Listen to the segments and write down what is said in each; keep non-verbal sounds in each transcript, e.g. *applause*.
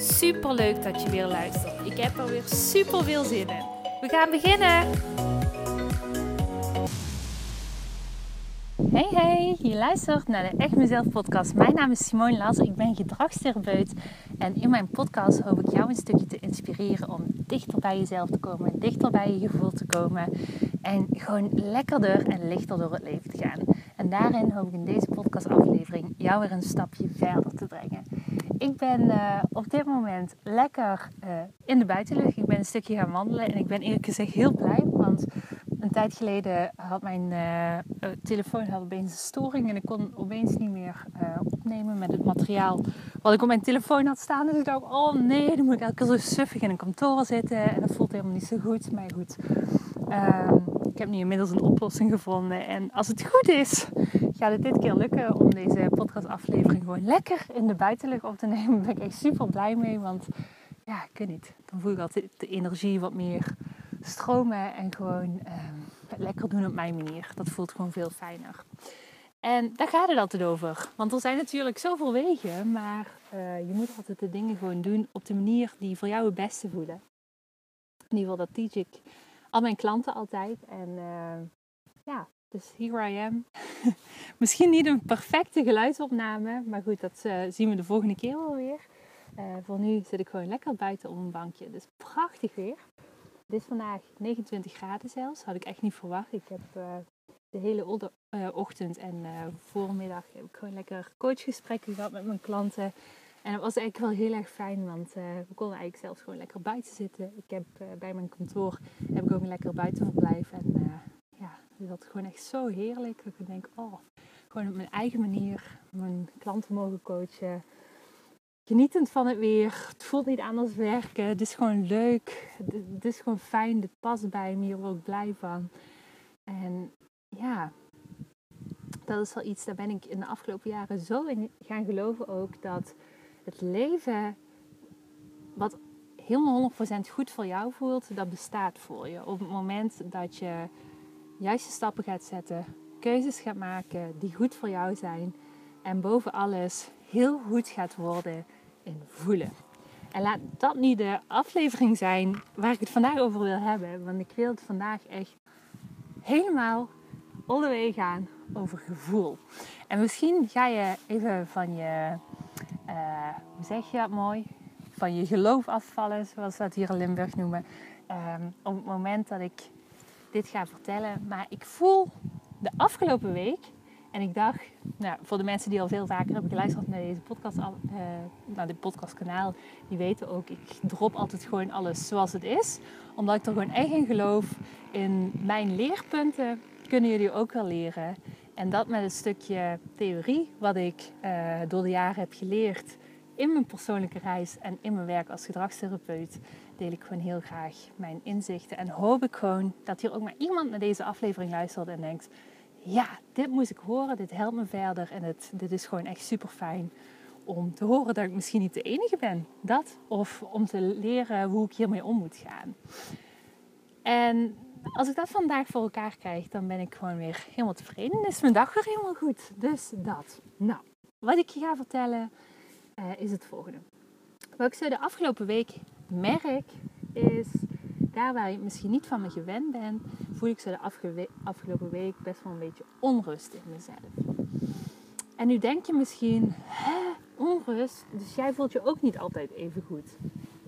Super leuk dat je weer luistert. Ik heb er weer super veel zin in. We gaan beginnen. Hey hey, je luistert naar de Echt Mezelf podcast. Mijn naam is Simone Las, ik ben gedragstherapeut en in mijn podcast hoop ik jou een stukje te inspireren om dichter bij jezelf te komen, dichter bij je gevoel te komen en gewoon lekkerder en lichter door het leven te gaan. En daarin hoop ik in deze podcastaflevering jou weer een stapje verder te brengen. Ik ben uh, op dit moment lekker uh, in de buitenlucht. Ik ben een stukje gaan wandelen en ik ben eerlijk gezegd heel blij. Want een tijd geleden had mijn uh, telefoon had opeens een storing en ik kon opeens niet meer opnemen met het materiaal wat ik op mijn telefoon had staan. Dus ik dacht, oh nee, dan moet ik elke keer zo suffig in een kantoor zitten en dat voelt helemaal niet zo goed. Maar goed, ehm, ik heb nu inmiddels een oplossing gevonden en als het goed is, gaat het dit keer lukken om deze podcastaflevering gewoon lekker in de buitenlucht op te nemen. *laughs* Daar ben ik echt super blij mee, want ja, ik weet niet. Dan voel ik altijd de energie wat meer stromen en gewoon uh, lekker doen op mijn manier. Dat voelt gewoon veel fijner. En daar gaat het altijd over. Want er zijn natuurlijk zoveel wegen, maar uh, je moet altijd de dingen gewoon doen op de manier die voor jou het beste voelen. In ieder geval, dat teach ik al mijn klanten altijd. En uh, ja, dus here I am. *laughs* Misschien niet een perfecte geluidsopname, maar goed, dat uh, zien we de volgende keer wel weer. Uh, voor nu zit ik gewoon lekker buiten op een bankje. Dus prachtig weer. Het is vandaag 29 graden zelfs. Had ik echt niet verwacht. Ik heb de hele ochtend en voormiddag heb ik gewoon lekker coachgesprekken gehad met mijn klanten. En dat was eigenlijk wel heel erg fijn, want we konden eigenlijk zelfs gewoon lekker buiten zitten. Ik heb bij mijn kantoor heb ik ook een lekker buitenverblijf. En dat gewoon echt zo heerlijk. Dat ik denk, oh, gewoon op mijn eigen manier mijn klanten mogen coachen. Genietend van het weer. Het voelt niet aan als werken. Het is gewoon leuk. Het is gewoon fijn. Het past bij me. Hier word ik blij van. En ja, dat is wel iets, daar ben ik in de afgelopen jaren zo in gaan geloven ook. Dat het leven, wat helemaal 100% goed voor jou voelt, dat bestaat voor je. Op het moment dat je juiste stappen gaat zetten, keuzes gaat maken die goed voor jou zijn en boven alles heel goed gaat worden in voelen. En laat dat niet de aflevering zijn waar ik het vandaag over wil hebben, want ik wil het vandaag echt helemaal all gaan over gevoel. En misschien ga je even van je, uh, hoe zeg je dat mooi, van je geloof afvallen, zoals we dat hier in Limburg noemen. Um, op het moment dat ik dit ga vertellen. Maar ik voel de afgelopen week. En ik dacht, nou, voor de mensen die al veel vaker hebben geluisterd naar deze podcast, uh, naar dit podcastkanaal, die weten ook, ik drop altijd gewoon alles zoals het is. Omdat ik er gewoon echt in geloof. In mijn leerpunten kunnen jullie ook wel leren. En dat met een stukje theorie, wat ik uh, door de jaren heb geleerd in mijn persoonlijke reis en in mijn werk als gedragstherapeut deel ik gewoon heel graag mijn inzichten. En hoop ik gewoon dat hier ook maar iemand naar deze aflevering luistert en denkt: ja, dit moet ik horen, dit helpt me verder en het, dit is gewoon echt super fijn om te horen dat ik misschien niet de enige ben. Dat, of om te leren hoe ik hiermee om moet gaan. En als ik dat vandaag voor elkaar krijg, dan ben ik gewoon weer helemaal tevreden. Dan is mijn dag weer helemaal goed. Dus dat. Nou, wat ik je ga vertellen uh, is het volgende. Wat ik zo de afgelopen week merk is, daar waar je misschien niet van me gewend bent, voel ik zo de afgelopen week best wel een beetje onrust in mezelf. En nu denk je misschien, hè, onrust, dus jij voelt je ook niet altijd even goed.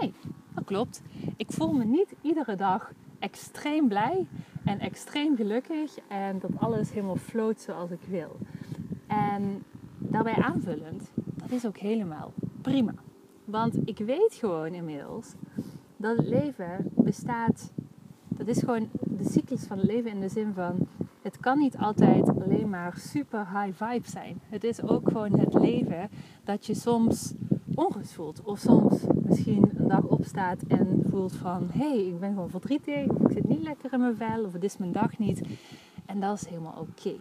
Nee, dat klopt. Ik voel me niet iedere dag extreem blij en extreem gelukkig en dat alles helemaal floot zoals ik wil. En daarbij aanvullend, dat is ook helemaal prima. Want ik weet gewoon inmiddels dat het leven bestaat. Dat is gewoon de cyclus van het leven in de zin van het kan niet altijd alleen maar super high vibe zijn. Het is ook gewoon het leven dat je soms onrust voelt. Of soms misschien dag opstaat en voelt van... hé, hey, ik ben gewoon verdrietig. Ik zit niet lekker in mijn vel. Of het is mijn dag niet. En dat is helemaal oké.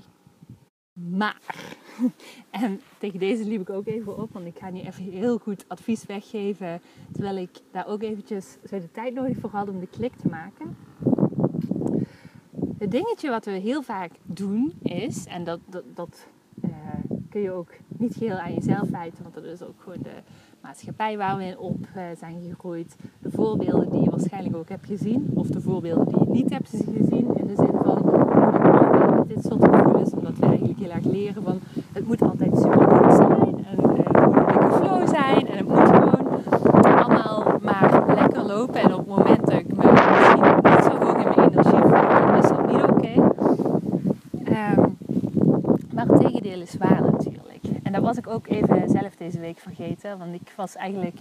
Maar, *laughs* en tegen deze liep ik ook even op, want ik ga nu even heel goed advies weggeven. Terwijl ik daar ook eventjes zo de tijd nodig voor had om de klik te maken. Het dingetje wat we heel vaak doen is, en dat, dat, dat uh, kun je ook niet geheel aan jezelf wijten, want dat is ook gewoon de maatschappij waar we op uh, zijn gegroeid. De voorbeelden die je waarschijnlijk ook hebt gezien, of de voorbeelden die je niet hebt gezien, in de zin van dit soort gevoelens, omdat we eigenlijk heel erg leren van het moet altijd super goed zijn en uh, het moet een flow zijn en het moet gewoon allemaal maar lekker lopen en op het moment dat ik me misschien niet zo hoog in mijn energie voel, dan is dat niet oké. Um, maar het tegendeel is waar natuurlijk. En dat was ook even zelf deze week vergeten. Want ik was eigenlijk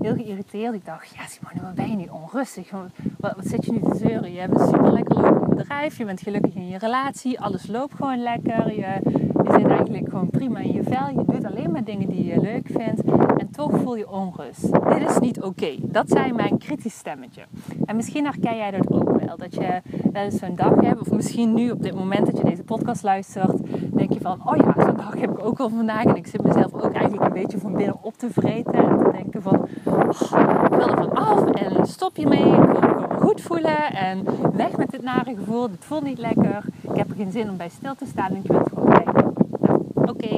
heel geïrriteerd. Ik dacht, ja Simone, wat ben je nu onrustig? Wat, wat, zit je nu te zeuren? Je hebt een super lekker bedrijf. Je bent gelukkig in je relatie. Alles loopt gewoon lekker. Je, je zit eigenlijk gewoon prima in je vel. Je doet alleen maar dingen die je leuk vindt. En toch voel je onrust. Dit is niet oké. Dat zijn mijn kritisch stemmetje. En misschien herken jij dat ook Dat je wel eens zo'n dag hebt. Of misschien nu op dit moment dat je deze podcast luistert. Denk je van, oh ja, zo'n dag heb ik ook wel vandaag. En ik zit mezelf ook eigenlijk een beetje van binnen op te vreten. En te denken van, oh, ik wil er van af. En stop je mee. Ik wil me goed voelen. En weg met dit nare gevoel. Dit voelt niet lekker. Ik heb er geen zin om bij stil te staan. En ik wil het gewoon kijken. Oké,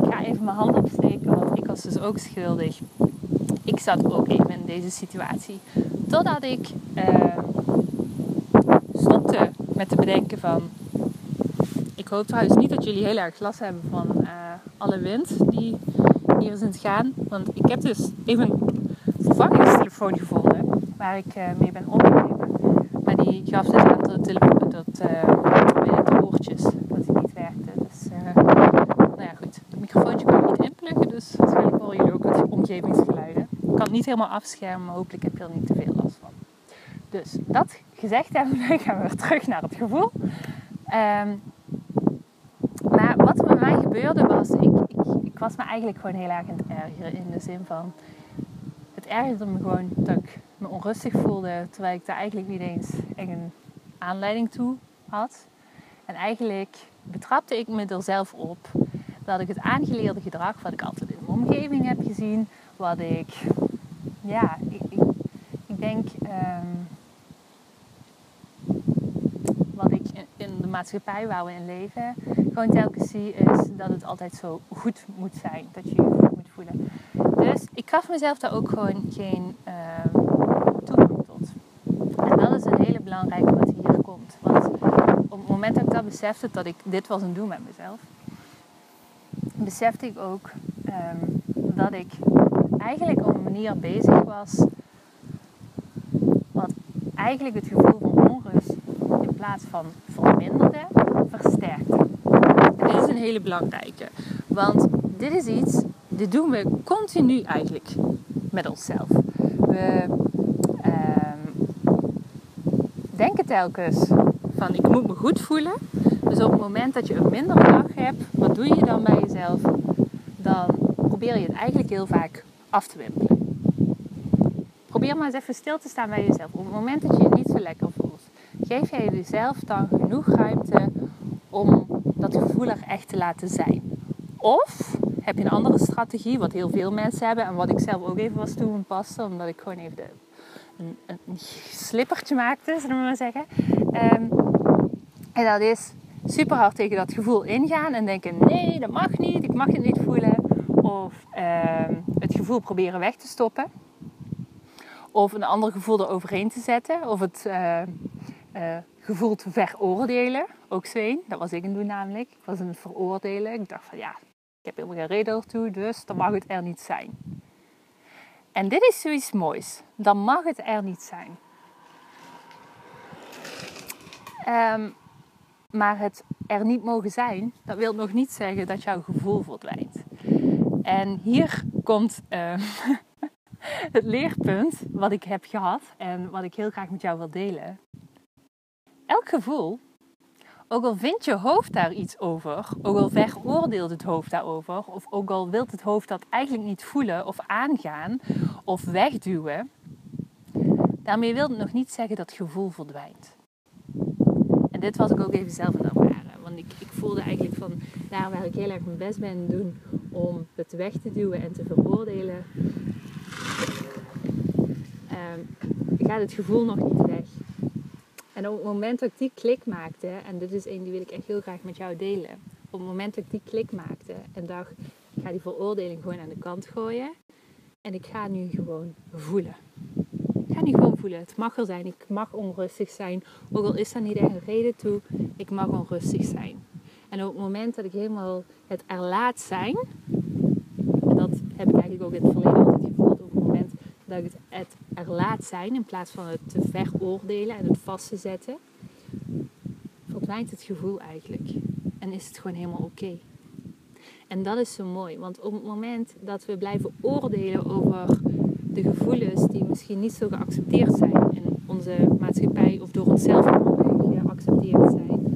ik ga even mijn hand opsteken. Want ik was dus ook schuldig. Ik zat ook even in deze situatie. Totdat ik stopte met te bedenken van... Ik hoop trouwens niet dat jullie heel erg last hebben van uh, alle wind die hier is in het gaan. Want ik heb dus even een vervangingstelefoon gevonden waar ik uh, mee ben opgenomen. Maar die gaf dus aan dat, dat uh, de oortjes dat die niet werkte. Dus nou ja goed, het microfoontje kan ik niet inpluggen. Dus waarschijnlijk horen jullie ook wat omgevingsgeluiden. Ik kan het niet helemaal afschermen, maar hopelijk heb je er niet te veel last van. Dus dat gezegd hebben, *laughs* gaan we weer terug naar het gevoel. Um, maar wat er bij mij gebeurde was, ik, ik, ik, was me eigenlijk gewoon heel erg aan het ergeren. In de zin van, het ergerde me gewoon dat ik me onrustig voelde. Terwijl ik daar eigenlijk niet eens een aanleiding toe had. En eigenlijk betrapte ik me er zelf op dat ik het aangeleerde gedrag wat ik altijd in mijn omgeving heb gezien. Wat ik, ja, ik, ik, denk... Um, wat ik in de maatschappij waar we in leven gewoon telkens zie, is dat het altijd zo goed moet zijn. Dat je je goed moet voelen. Dus ik gaf mezelf daar ook gewoon geen uh, toegang tot. En dat is een hele belangrijke wat hier komt. Want op het moment dat ik dat besefte, dat ik dit was een doen met mezelf, besefte ik ook um, dat ik eigenlijk op een manier bezig was wat eigenlijk het gevoel van onrust plaats van verminderde, versterkte. dit is een hele belangrijke. Want dit is iets, dit doen we continu eigenlijk met onszelf. We um, denken telkens van ik moet me goed voelen. Dus op het moment dat je een mindere dag hebt, wat doe je dan bij jezelf? Dan probeer je het eigenlijk heel vaak af te wimpelen. Probeer maar eens even stil te staan bij jezelf. Op het moment dat je je niet zo lekker voelt, geef jij jezelf dan genoeg ruimte om dat gevoel er echt te laten zijn. Of heb je een andere strategie, wat heel veel mensen hebben en wat ik zelf ook even was toegepast, omdat ik gewoon even de, een, slippertje maakte, zullen we maar zeggen. Um, en dat is super hard tegen dat gevoel ingaan en denken: nee, dat mag niet, ik mag het niet voelen. Of uh, het gevoel proberen weg te stoppen. Of een ander gevoel eroverheen te zetten. Of het uh, uh, gevoel te veroordelen. Ook zo Dat was ik een doen namelijk. Ik was een veroordelen. Ik dacht van ja, ik heb helemaal geen reden ertoe, dus dan mag het er niet zijn. En dit is zoiets moois. Dan mag het er niet zijn. Um, maar het er niet mogen zijn, dat wil nog niet zeggen dat jouw gevoel verdwijnt. En hier komt uh, *laughs* het leerpunt wat ik heb gehad en wat ik heel graag met jou wil delen. Elk gevoel, Ook al vindt je hoofd daar iets over, ook al veroordeelt het hoofd daarover, of ook al wilt het hoofd dat eigenlijk niet voelen of aangaan of wegduwen, daarmee wil het nog niet zeggen dat gevoel verdwijnt. En dit was ik ook even zelf aan het ervaren. Want ik, ik voelde eigenlijk van daar waar ik heel erg mijn best ben doen om het weg te duwen en te veroordelen, ehm, gaat het gevoel nog niet. En op het moment dat ik die klik maakte, en dit is een die wil ik echt heel graag met jou delen. Op het moment dat ik die klik maakte en dacht, ik ga die veroordeling gewoon aan de kant gooien. En ik ga nu gewoon voelen. Ik ga nu gewoon voelen. Het mag er zijn. Ik mag onrustig zijn. Ook al is daar niet echt een reden toe. Ik mag onrustig zijn. En op het moment dat ik helemaal het erlaat zijn. En dat heb ik eigenlijk ook in het verleden altijd gevoeld. Op het moment dat ik het, het er laat zijn in plaats van het te veroordelen en het vast te zetten, verdwijnt het gevoel eigenlijk. En is het gewoon helemaal oké. En dat is zo mooi, want op het moment dat we blijven oordelen over de gevoelens die misschien niet zo geaccepteerd zijn in onze maatschappij of door onszelf geaccepteerd zijn.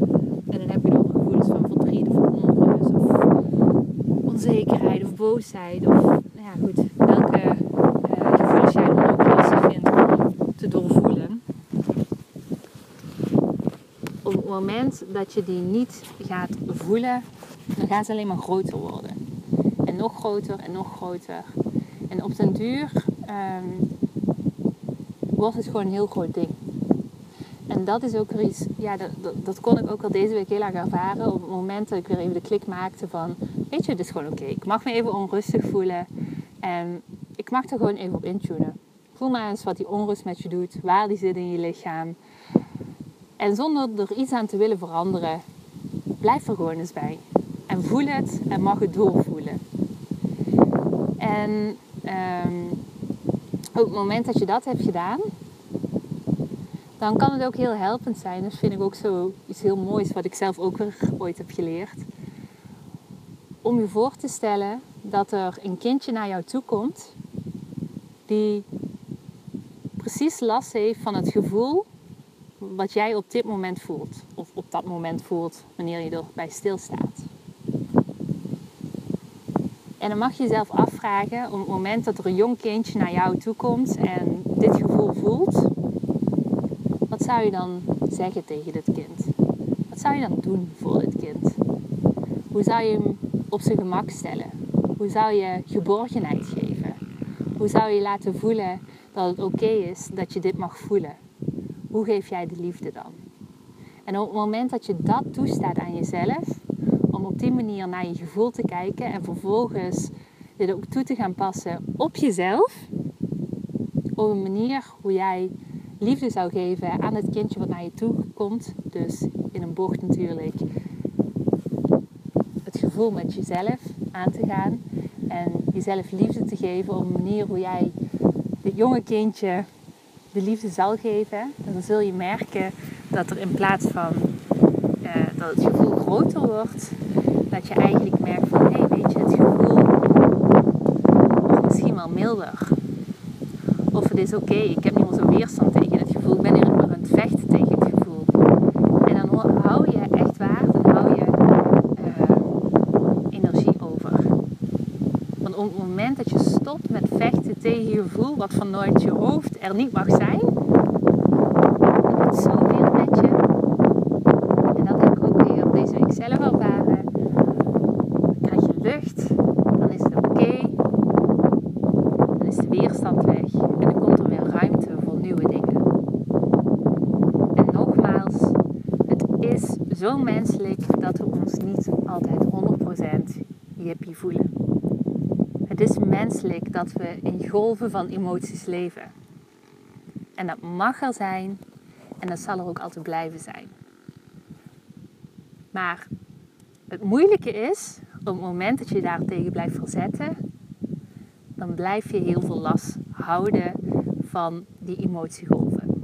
En dan heb je ook gevoelens van verdriet of onrust of onzekerheid of boosheid of nou ja goed, welke te doorvoelen. Op het moment dat je die niet gaat voelen, dan gaan ze alleen maar groter worden. En nog groter en nog groter. En op den duur um, wordt het gewoon een heel groot ding. En dat is ook weer iets, ja, dat, dat, dat, kon ik ook al deze week heel erg ervaren. Op het moment dat ik weer even de klik maakte van, weet je, het is gewoon oké. Ik mag me even onrustig voelen. En ik mag er gewoon even op intunen. Voel maar eens wat die onrust met je doet, waar die zit in je lichaam. En zonder er iets aan te willen veranderen, blijf er gewoon eens bij. En voel het en mag het doorvoelen. En um, op het moment dat je dat hebt gedaan, dan kan het ook heel helpend zijn. Dat vind ik ook zo iets heel moois, wat ik zelf ook weer ooit heb geleerd. Om je voor te stellen dat er een kindje naar jou toe komt die precies last heeft van het gevoel wat jij op dit moment voelt. Of op dat moment voelt wanneer je erbij stilstaat. En dan mag je jezelf afvragen op het moment dat er een jong kindje naar jou toe komt en dit gevoel voelt. Wat zou je dan zeggen tegen dit kind? Wat zou je dan doen voor dit kind? Hoe zou je hem op zijn gemak stellen? Hoe zou je geborgenheid geven? Hoe zou je laten voelen dat het oké is dat je dit mag voelen. Hoe geef jij de liefde dan? En op het moment dat je dat toestaat aan jezelf, om op die manier naar je gevoel te kijken en vervolgens dit ook toe te gaan passen op jezelf, op een manier hoe jij liefde zou geven aan het kindje wat naar je toe komt, dus in een bocht natuurlijk, het gevoel met jezelf aan te gaan en jezelf liefde te geven op een manier hoe jij dit jonge kindje de liefde zal geven, dan zul je merken dat er in plaats van uh, dat het gevoel groter wordt, dat je eigenlijk merkt van hé, hey, weet je, het gevoel wordt misschien wel milder. Of het is oké, ik heb niet meer zo'n weerstand tegen het gevoel, ik ben hier maar aan het vechten tegen het gevoel. En dan hou je echt waar, dan hou je uh, energie over. Want op het moment dat je stopt met vechten tegen je gevoel, wat vanuit je hoofd er niet mag zijn, doet zoveel met je. En dat heb ik ook weer deze week zelf ervaren. Dan krijg je lucht, dan is het oké, dan is de weerstand weg en dan komt er weer ruimte voor nieuwe dingen. En nogmaals, het is zo menselijk dat we ons niet altijd 100% happy voelen. Het is menselijk dat we in golven van emoties leven. En dat mag er zijn en dat zal er ook altijd blijven zijn. Maar het moeilijke is, op het moment dat je daartegen blijft verzetten, dan blijf je heel veel last houden van die emotiegolven.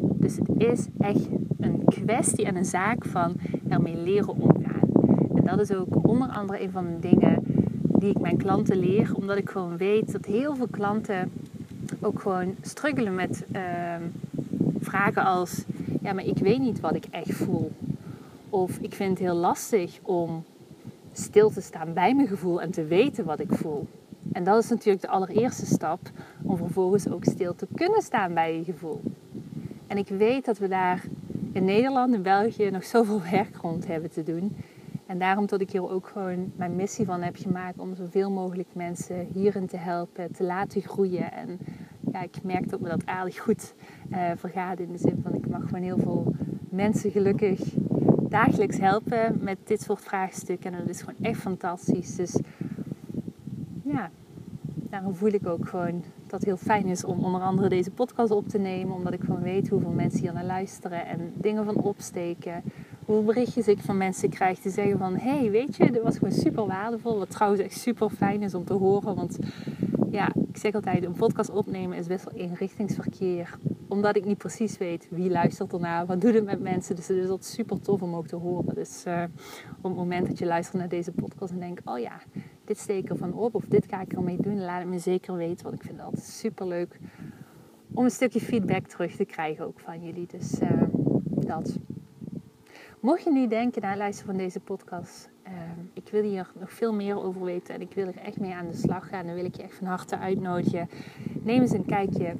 Dus het is echt een kwestie en een zaak van ermee leren omgaan. En dat is ook onder andere een van de dingen die ik mijn klanten leer. Omdat ik gewoon weet dat heel veel klanten ook gewoon struggelen met uh, vragen als... Ja, maar ik weet niet wat ik echt voel. Of ik vind het heel lastig om stil te staan bij mijn gevoel en te weten wat ik voel. En dat is natuurlijk de allereerste stap om vervolgens ook stil te kunnen staan bij je gevoel. En ik weet dat we daar in Nederland en België nog zoveel *laughs* werk rond hebben te doen. En daarom dat ik hier ook gewoon mijn missie van heb gemaakt om zoveel mogelijk mensen hierin te helpen, te laten groeien. En ja, ik merk dat me dat aardig goed uh, vergaat in de zin van ik mag gewoon heel veel mensen gelukkig dagelijks helpen met dit soort vraagstukken. En dat is gewoon echt fantastisch. Dus ja, daarom voel ik ook gewoon dat het heel fijn is om onder andere deze podcast op te nemen. Omdat ik gewoon weet hoeveel mensen hier naar luisteren en dingen van opsteken. Hoeveel berichtjes ik van mensen krijg die zeggen van... hey, weet je, dit was gewoon super waardevol. Wat trouwens echt super fijn is om te horen. Want ja, ik zeg altijd, een podcast opnemen is best wel eenrichtingsverkeer. Omdat ik niet precies weet wie luistert ernaar, wat doet het met mensen. Dus het is altijd super tof om ook te horen. Dus uh, op het moment dat je luistert naar deze podcast en denkt, oh ja, dit steek ik ervan op of dit ga ik ermee doen, laat het me zeker weten. Want ik vind het altijd super leuk om een stukje feedback terug te krijgen ook van jullie. Dus uh, dat. Mocht je nu denken na het luisteren van deze podcast, ik wil hier nog veel meer over weten en ik wil er echt mee aan de slag gaan, dan wil ik je echt van harte uitnodigen. Neem eens een kijkje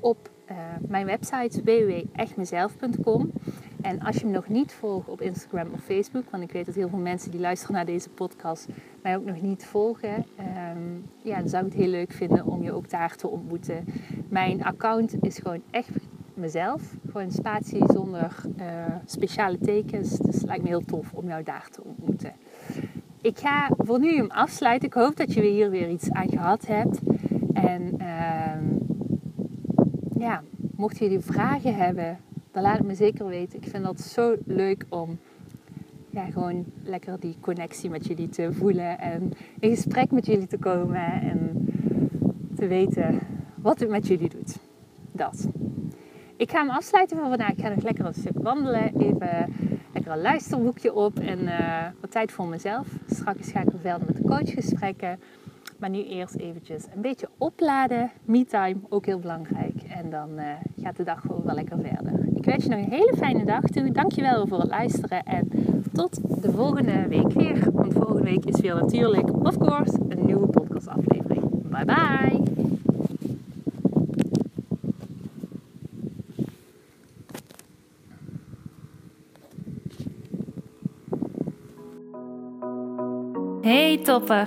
op uh, mijn website www.echtmezelf.com. En als je me nog niet volgt op Instagram of Facebook, want ik weet dat heel veel mensen die luisteren naar deze podcast mij ook nog niet volgen, um, ja, dan zou ik het heel leuk vinden om je ook daar te ontmoeten. Mijn account is gewoon echt mezelf, gewoon spatie zonder uh, speciale tekens. Dus het lijkt me heel tof om jou daar te ontmoeten. Ik ga voor nu hem afsluiten. Ik hoop dat je hier weer iets aan gehad hebt. En uh, ja, mocht jullie vragen hebben, dan laat het me zeker weten. Ik vind dat zo leuk om ja, gewoon lekker die connectie met jullie te voelen. En in gesprek met jullie te komen. En te weten wat het met jullie doet. Dat. Ik ga hem afsluiten voor vandaag. Ik ga nog lekker een stuk wandelen. Even lekker een luisterboekje op. En uh, wat tijd voor mezelf. Straks ga ik verder met de coachgesprekken. Maar nu eerst eventjes een beetje opladen. Me-time, ook heel belangrijk. En dan uh, gaat de dag gewoon wel lekker verder. Ik wens je nog een hele fijne dag toe. Dankjewel voor het luisteren. En tot de volgende week weer. Want volgende week is weer natuurlijk, of course, een nieuwe podcastaflevering. Bye bye! Topper,